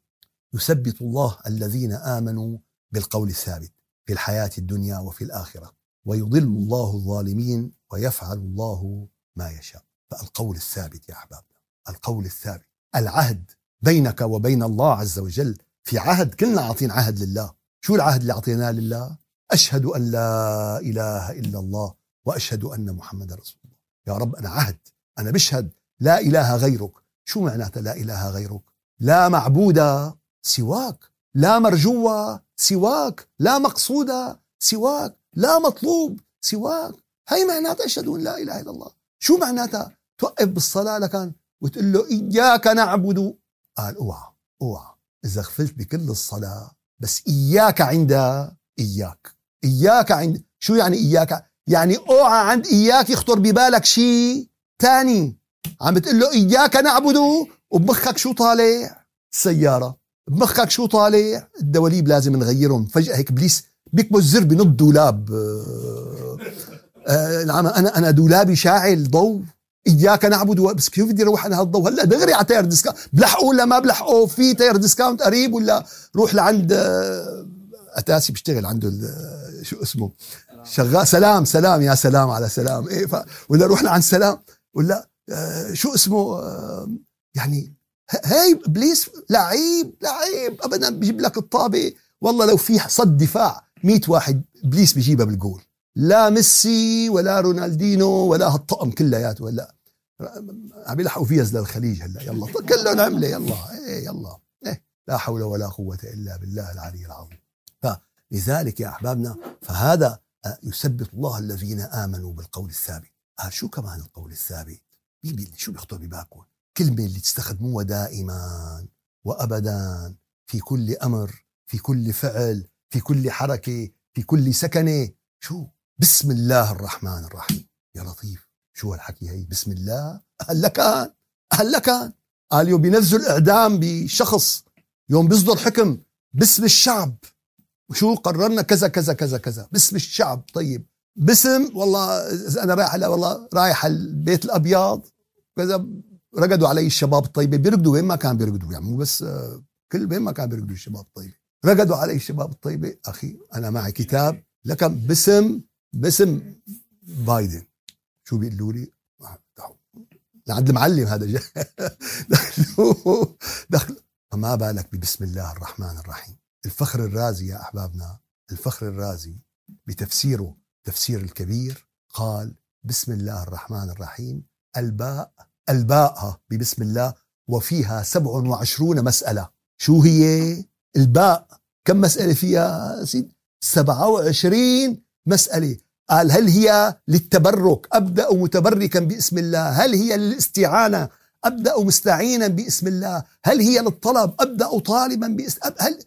يثبت الله الذين آمنوا بالقول الثابت في الحياة الدنيا وفي الآخرة ويضل الله الظالمين ويفعل الله ما يشاء. فالقول الثابت يا أحبابنا القول الثابت العهد بينك وبين الله عز وجل في عهد كلنا عاطين عهد لله. شو العهد اللي اعطيناه لله؟ أشهد أن لا إله إلا الله وأشهد أن محمد رسول الله. يا رب أنا عهد. أنا بشهد لا إله غيرك. شو معناته لا إله غيرك؟ لا معبود سواك. لا مرجو سواك. لا مقصود سواك. لا مطلوب سواك. هي معناتها أشهد أن لا إله إلا الله. شو معناتها؟ توقف بالصلاة لكان وتقول له إياك نعبد. قال أوعى أوعى. إذا غفلت بكل الصلاة بس إياك عند إياك. إياك عند شو يعني إياك؟ يعني أوعى عند إياك يخطر ببالك شيء تاني. عم بتقول له إياك نعبد وبمخك شو طالع؟ السيارة بمخك شو طالع؟ الدواليب لازم نغيرهم. فجأة هيك بليس بيكبس زر بنط دولاب. آه, آه أنا أنا دولابي شاعل ضوء. إياك نعبد بس كيف بدي أروح أنا هالضوء. هلأ دغري على tire discount بلحقوا ولا ما بلحقوا في tire discount قريب ولا؟ روح لعند آه، أتاسي بيشتغل عنده آه، شو اسمه؟ شغال. سلام سلام يا سلام على سلام. إيه ف... ولا روح لعند سلام. ولا آه شو اسمه؟ آه يعني هاي ابليس لعيب لعيب. ابدا بيجيب لك الطابة. والله لو في صد دفاع 100 واحد ابليس بيجيبها بالجول. لا ميسي ولا رونالدينو ولا هالطقم كلياته هلا. عم يلحقوا فيز للخليج هلا. يلا كلهم عملة يلا. إيه يلا. إيه لا حول ولا قوة إلا بالله العلي العظيم. فلذلك يا أحبابنا فهذا يثبت الله الذين آمنوا بالقول الثابت. آه شو كمان القول الثابت؟ مين شو بيخطر ببالكم؟ كلمة اللي تستخدموها دائما وأبدا في كل أمر في كل فعل في كل حركة في كل سكنة. شو؟ بسم الله الرحمن الرحيم. يا لطيف شو هالحكي هي؟ بسم الله. هلا كان هلا كان قال يوم بينزل إعدام بشخص يوم بيصدر حكم باسم الشعب. وشو قررنا؟ كذا كذا كذا كذا. باسم الشعب. طيب باسم والله أنا رايح على والله رايح البيت الأبيض. كذا رقدوا علي الشباب الطيبه بيرقدوا وين ما كان بيرقدوا يعني مو بس كل وين ما كان بيرقدوا الشباب الطيبه رقدوا علي الشباب الطيبه أخي أنا معي كتاب لكن باسم باسم بايدن. شو بيقولوا لي؟ لعند المعلم هذا جاي. دخلوا دخلوا فما بالك ببسم الله الرحمن الرحيم. الفخر الرازي يا أحبابنا الفخر الرازي بتفسيره تفسير الكبير قال بسم الله الرحمن الرحيم. الباء الباء ببسم الله وفيها سبع وعشرون مسألة. شو هي؟ الباء. كم مسألة فيها سيد سبعة وعشرين مسألة. قال هل هي للتبرك؟ أبدأ متبركا باسم الله. هل هي للاستعانة؟ أبدأ مستعينا باسم الله. هل هي للطلب؟ أبدأ طالبا باسم هل؟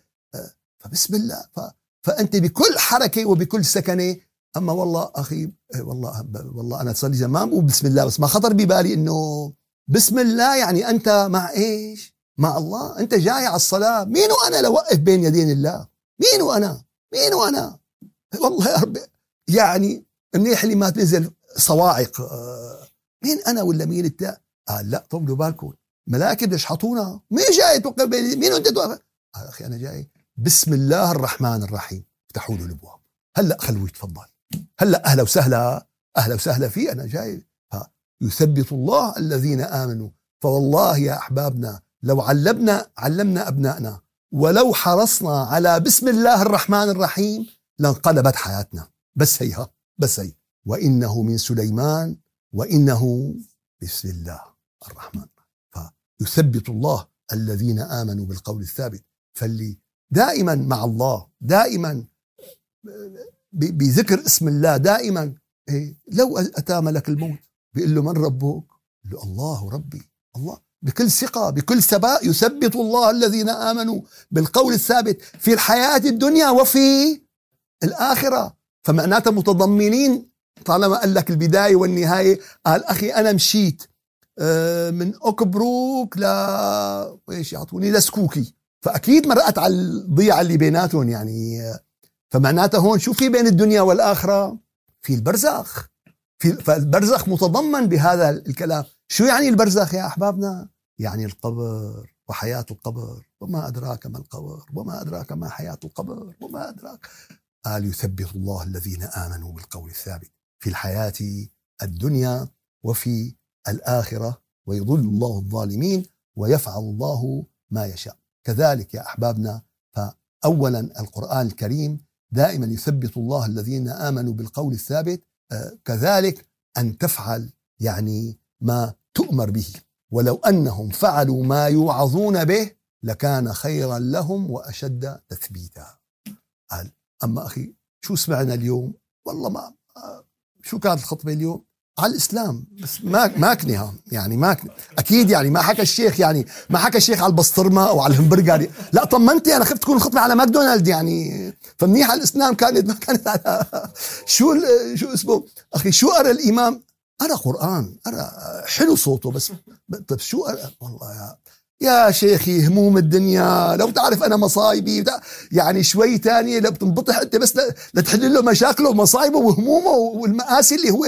فبسم الله. ف... فأنت بكل حركة وبكل سكنة. أما والله أخي والله والله أنا صار لي زمان بقول بسم الله بس ما خطر ببالي إنه بسم الله يعني أنت مع إيش؟ مع الله. أنت جاي على الصلاة. مين وأنا لوقف بين يدين الله؟ مين وأنا مين وأنا والله يا رب يعني منيح اللي ما تنزل صواعق آه، مين أنا ولا مين أنت؟ قال لا طولوا بالكم. ملاكب يشحطونا مين جاي توقف بين مين أنت توقف؟ قال أخي أنا جاي. بسم الله الرحمن الرحيم. افتحوا له الأبواب. هلأ خلوه يتفضل هلأ أهلا وسهلا. أهلا وسهلا فيه أنا جاي. يثبت الله الذين آمنوا. فوالله يا أحبابنا لو علمنا علمنا ابنائنا ولو حرصنا على بسم الله الرحمن الرحيم لانقلبت حياتنا. بس هيها بس هي. وإنه من سليمان وإنه بسم الله الرحمن. فيثبت الله الذين آمنوا بالقول الثابت. فاللي دائما مع الله دائما بذكر اسم الله دائما إيه، لو أتى ملك الموت بيقول له من ربك؟ له الله ربي. الله. بكل ثقة بكل ثبات يثبت الله الذين آمنوا بالقول الثابت في الحياة الدنيا وفي الآخرة. فمعناتها متضمنين طالما قال لك البداية والنهاية. قال أخي أنا مشيت آه، من أوكبروك ل إيش يعطوني؟ لسكوكي. فأكيد مرقت على الضيعة اللي بيناتهم يعني. فمعناتها هون شو في بين الدنيا والآخرة؟ في البرزخ. في فالبرزخ متضمن بهذا الكلام. شو يعني البرزخ يا أحبابنا؟ يعني القبر وحياة القبر. وما أدراك ما القبر. وما أدراك ما حياة القبر. وما أدراك قال يثبت الله الذين آمنوا بالقول الثابت في الحياة الدنيا وفي الآخرة ويضل الله الظالمين ويفعل الله ما يشاء. كذلك يا أحبابنا فأولا القرآن الكريم دائما يثبت الله الذين آمنوا بالقول الثابت آه، كذلك أن تفعل يعني ما تؤمر به. ولو أنهم فعلوا ما يوعظون به لكان خيرا لهم وأشد تثبيتا. قال أما أخي شو سمعنا اليوم؟ والله ما شو كانت الخطبة اليوم؟ على الإسلام بس ما ماكنه يعني ماكنه أكيد يعني ما حكى الشيخ يعني ما حكى الشيخ على البسطرمة أو على الهمبرجر لا طمنتي أنا خفت تكون الخطبة على ماكدونالد يعني. فمنيح على الإسلام كانت ما كانت على شو شو اسمه؟ أخي شو أرى الإمام؟ أرى قرآن أرى حلو صوته بس طيب شو أرى؟ والله يا يا شيخي هموم الدنيا لو تعرف أنا مصايبي. يعني شوي تانية لو بتنبطح انت بس لتحل له مشاكله ومصايبه وهمومه والمآسي اللي هو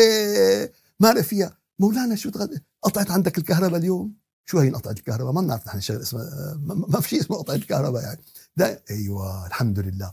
ما فيها. مولانا شو تغد... قطعت عندك الكهرباء اليوم؟ شو هي قطعت الكهرباء؟ ما بنعرف نحن شغل اسمها ما في شيء اسمه قطعت الكهرباء يعني. ده أيوه الحمد لله.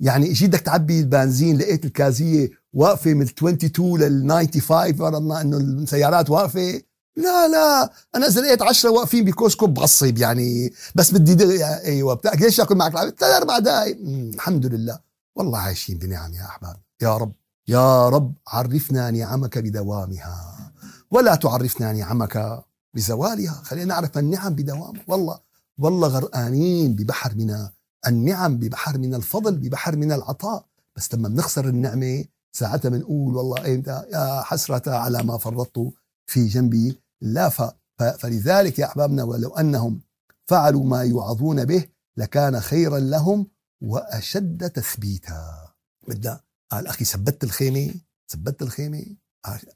يعني اجيت بدك تعبي البنزين لقيت الكازية واقفة من 22 لل 95 فرضنا إنه السيارات واقفة. لا لا أنا إذا لقيت 10 واقفين بكوسكو بعصب يعني بس بدي أيوه بتاع ليش اكل معك؟ ثلاث أربع دقائق الحمد لله. والله عايشين بنعم يا أحباب. يا رب يا رب عرفنا نعمك بدوامها ولا تعرفنا نعمك بزوالها. خلينا نعرف النعم بدوام والله والله غرقانين ببحر من النعم ببحر من الفضل ببحر من العطاء. بس لما بنخسر النعمة ساعتها بنقول والله ايمتى يا حسرة على ما فرطت في جنبي. لا فلذلك يا أحبابنا ولو أنهم فعلوا ما يوعظون به لكان خيرا لهم وأشد تثبيتا. بدنا قال أخي ثبت الخيمة؟ ثبت الخيمة؟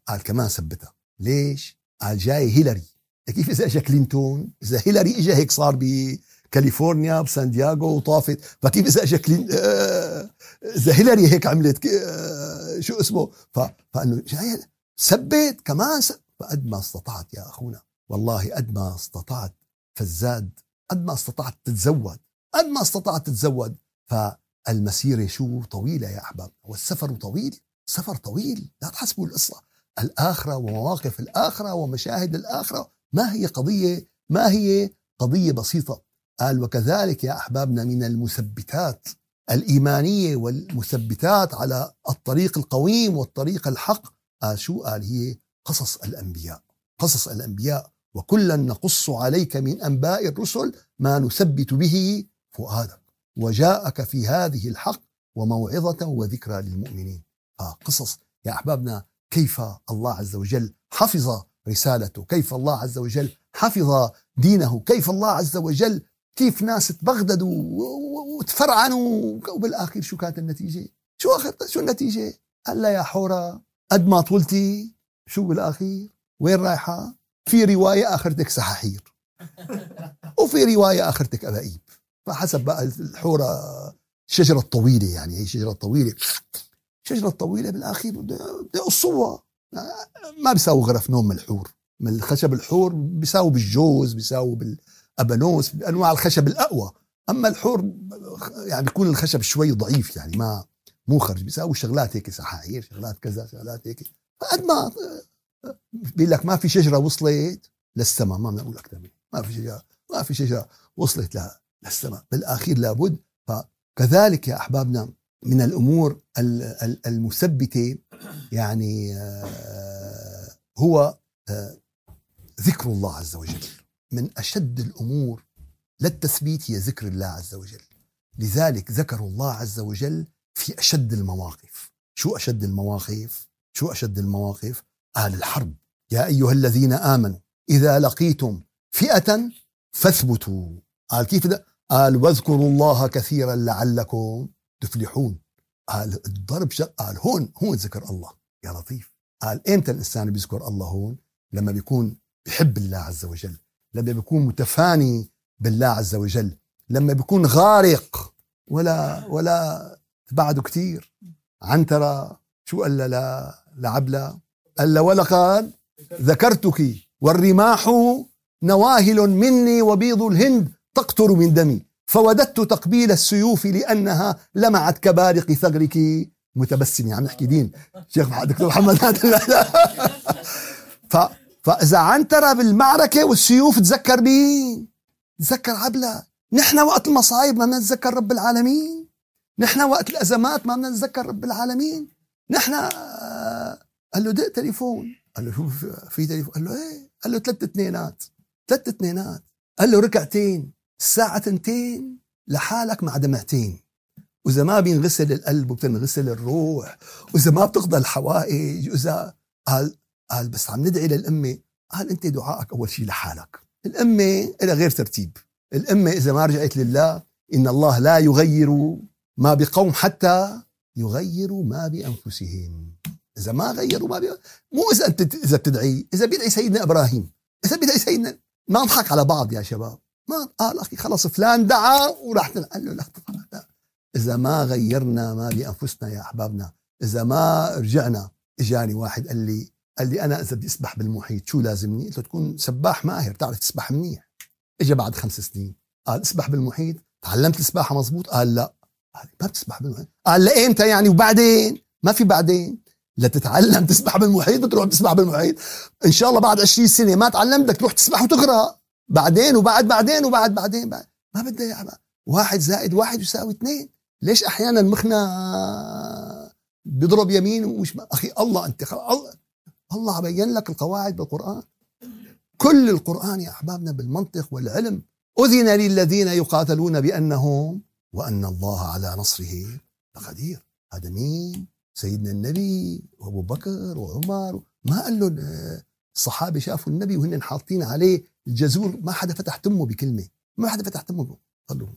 قال كمان ثبتها. ليش؟ قال جاي هيلاري. كيف إذا اجى كلينتون؟ إذا هيلاري اجى هيك صار بكاليفورنيا بسان دياغو وطافت فكيف إذا اجى كلين آه إذا هيلاري هيك عملت آه شو اسمه؟ ف... فأنه جاي ثبت كمان س... فقد ما استطعت يا أخونا. والله قد ما استطعت فزاد قد ما استطعت تتزود قد ما استطعت تتزود. ف المسيرة شو؟ طويلة يا أحباب. والسفر طويل؟ سفر طويل. لا تحسبوا القصة. الآخرة ومواقف الآخرة ومشاهد الآخرة. ما هي قضية؟ ما هي قضية بسيطة؟ قال وكذلك يا أحبابنا من المثبتات الإيمانية والمثبتات على الطريق القويم والطريق الحق. قال شو؟ قال هي قصص الأنبياء قصص الأنبياء وكلا نقص عليك من أنباء الرسل ما نثبت به فؤادك. وجاءك في هذه الحق وموعظة وذكرى للمؤمنين. قصص. يا أحبابنا كيف الله عز وجل حفظ رسالته؟ كيف الله عز وجل حفظ دينه؟ كيف الله عز وجل كيف ناس تبغددوا وتفرعنوا وبالآخر شو كانت النتيجة؟ شو آخر شو النتيجة؟ قال يا حورة قد ما طولتي شو بالآخر وين رايحة؟ في رواية آخرتك سحاحير وفي رواية آخرتك أبائيب فحسب بقى الحورة الشجرة الطويلة يعني هي شجرة طويلة. الشجرة الطويلة بالأخير بده يقصوها ما بيساووا غرف نوم من الحور. من الخشب الحور بيساووا بالجوز بيساووا بالأبانوس بأنواع الخشب الأقوى. أما الحور يعني بيكون الخشب شوي ضعيف يعني ما مو خرج بيساووا شغلات هيك سحاير شغلات كذا شغلات هيك. فقد ما بيقول لك ما في شجرة وصلت للسماء ما بدنا نقول أكثر من ما في شجرة ما في شجرة وصلت لها للسماء. بالأخير لابد. فكذلك يا أحبابنا من الأمور المثبتة يعني آه، هو آه، ذكر الله عز وجل. من أشد الأمور للتثبيت هي ذكر الله عز وجل. لذلك ذكروا الله عز وجل في أشد المواقف. شو أشد المواقف؟ شو أشد المواقف؟ قال الحرب. يا أيها الذين آمنوا إذا لقيتم فئة فاثبتوا. قال كيف ده؟ قال واذكروا الله كثيرا لعلكم تفلحون. قال الضرب شق قال هون هون ذكر الله. يا لطيف. قال إمتى الإنسان بيذكر الله هون؟ لما بيكون بحب الله عز وجل. لما بيكون متفاني بالله عز وجل. لما بيكون غارق. ولا ولا بعده كثير عنترة شو قال لا؟ لعبلة قال ولقد ذكرتك والرماح نواهل مني وبيض الهند تقطر من دمي فوددت تقبيل السيوف لأنها لمعت كبارق ثغرك. متبسمة عم نحكي دين. شيخ دكتور محمد. ف فإذا عنترة بالمعركة والسيوف تذكر مين؟ تذكر عبلة نحن وقت المصايب ما نتذكر رب العالمين. نحن وقت الأزمات ما نتذكر رب العالمين. نحن قال له دق تليفون. قال له شو في تليفون؟ قال له إيه؟ قال له ثلاث اثنينات. ثلاث اثنينات. قال له ركعتين. الساعة تنتين لحالك مع دمعتين. وإذا ما بينغسل القلب وبتنغسل الروح وإذا ما بتقضى الحوائج وإذا قال قال بس عم ندعي للأمة. قال أنت دعائك أول شيء لحالك. الأمة لها غير ترتيب. الأمة إذا ما رجعت لله إن الله لا يغير ما بقوم حتى يغيروا ما بأنفسهم. إذا ما غيروا ما بي... مو إذا أنت إذا بتدعي إذا بيدعي سيدنا إبراهيم إذا بيدعي سيدنا ما نضحك على بعض يا شباب. ما قال أخي خلص فلان دعا وراح قال له لا, لا. إذا ما غيرنا ما بأنفسنا يا أحبابنا إذا ما رجعنا إجاني واحد قال لي قال لي أنا إذا بدي أسبح بالمحيط شو لازمني؟ قلت له تكون سباح ماهر تعرف تسبح منيح. اجى بعد خمس سنين قال اسبح بالمحيط. تعلمت السباحة مزبوط قال لا. قال ما بتسبح بالمحيط. قال لأمتى يعني؟ وبعدين؟ ما في بعدين. لتتعلم تسبح بالمحيط بتروح تسبح بالمحيط. إن شاء الله بعد 20 سنة ما تعلمت بدك تروح تسبح وتغرق بعدين وبعد بعدين وبعد بعدين بعد. ما يا واحد زائد واحد يساوي اثنين. ليش أحيانا مخنا بيضرب يمين ومش أخي الله أنت الله الله بين لك القواعد بالقرآن. كل القرآن يا أحبابنا بالمنطق والعلم. أذن للذين يقاتلون بأنهم وأن الله على نصره لقدير هذا مين؟ سيدنا النبي وأبو بكر وعمر. ما قال له الصحابة شافوا النبي وهن حاطين عليه الجزور؟ ما حدا فتح تمه بكلمة. ما حدا فتح تمه. صلوا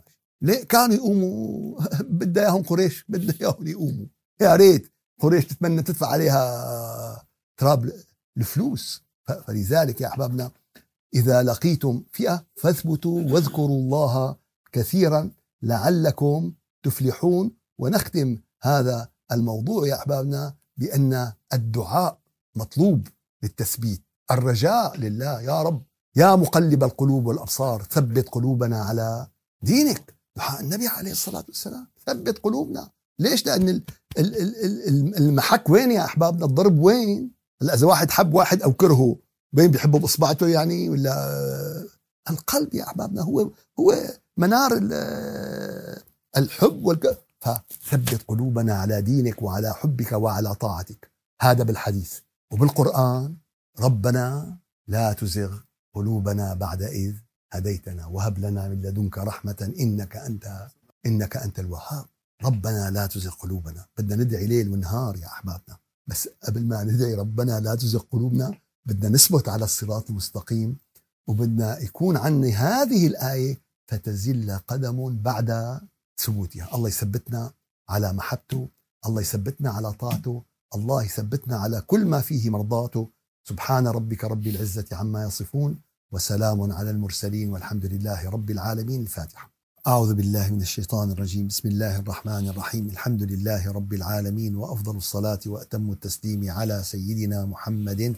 ليه؟ كانوا يقوموا. بدها إياهم قريش. بدها إياهم يقوموا. يا ريت قريش تتمنى تدفع عليها تراب الفلوس. فلذلك يا أحبابنا إذا لقيتم فئة فاثبتوا واذكروا الله كثيرا لعلكم تفلحون. ونختم هذا الموضوع يا أحبابنا بأن الدعاء مطلوب للتثبيت. الرجاء لله يا رب. يا مقلب القلوب والأبصار ثبت قلوبنا على دينك. دعاء النبي عليه الصلاة والسلام. ثبت قلوبنا. ليش؟ لأن المحك وين يا أحبابنا؟ الضرب وين؟ إذا واحد حب واحد أو كرهه بين بيحبه بإصبعته يعني؟ ولا؟ القلب يا أحبابنا هو هو منار الحب والك. فثبت قلوبنا على دينك وعلى حبك وعلى طاعتك. هذا بالحديث. وبالقرآن ربنا لا تزغ قلوبنا بعد إذ هديتنا وهب لنا من لدنك رحمة إنك أنت إنك أنت الوهاب. ربنا لا تزغ قلوبنا. بدنا ندعي ليل ونهار يا أحبابنا. بس قبل ما ندعي ربنا لا تزغ قلوبنا بدنا نثبت على الصراط المستقيم. وبدنا يكون عنا هذه الآية فتزل قدم بعد ثبوتها. الله يثبتنا على محبته الله يثبتنا على طاعته الله يثبتنا على كل ما فيه مرضاته. سبحان ربك رب العزة عما يصفون وسلام على المرسلين والحمد لله رب العالمين. الفاتحة. أعوذ بالله من الشيطان الرجيم. بسم الله الرحمن الرحيم. الحمد لله رب العالمين وأفضل الصلاة وأتم التسليم على سيدنا محمد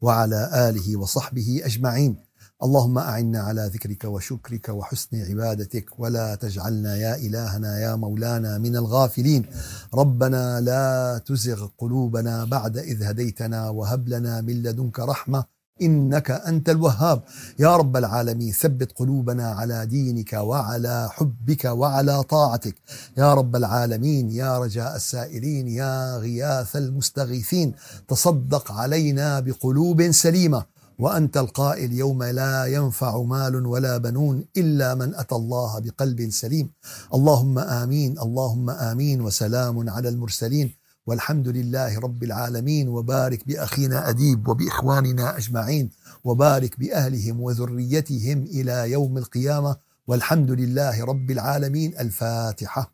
وعلى آله وصحبه أجمعين. اللهم أعنا على ذكرك وشكرك وحسن عبادتك ولا تجعلنا يا إلهنا يا مولانا من الغافلين. ربنا لا تزغ قلوبنا بعد إذ هديتنا وهب لنا من لدنك رحمة إنك أنت الوهاب. يا رب العالمين ثبت قلوبنا على دينك وعلى حبك وعلى طاعتك. يا رب العالمين يا رجاء السائلين يا غياث المستغيثين تصدق علينا بقلوب سليمة. وأنت القائل يوم لا ينفع مال ولا بنون إلا من أتى الله بقلب سليم. اللهم آمين اللهم آمين وسلام على المرسلين. والحمد لله رب العالمين وبارك بأخينا أديب وبإخواننا أجمعين وبارك بأهلهم وذريتهم إلى يوم القيامة. والحمد لله رب العالمين. الفاتحة.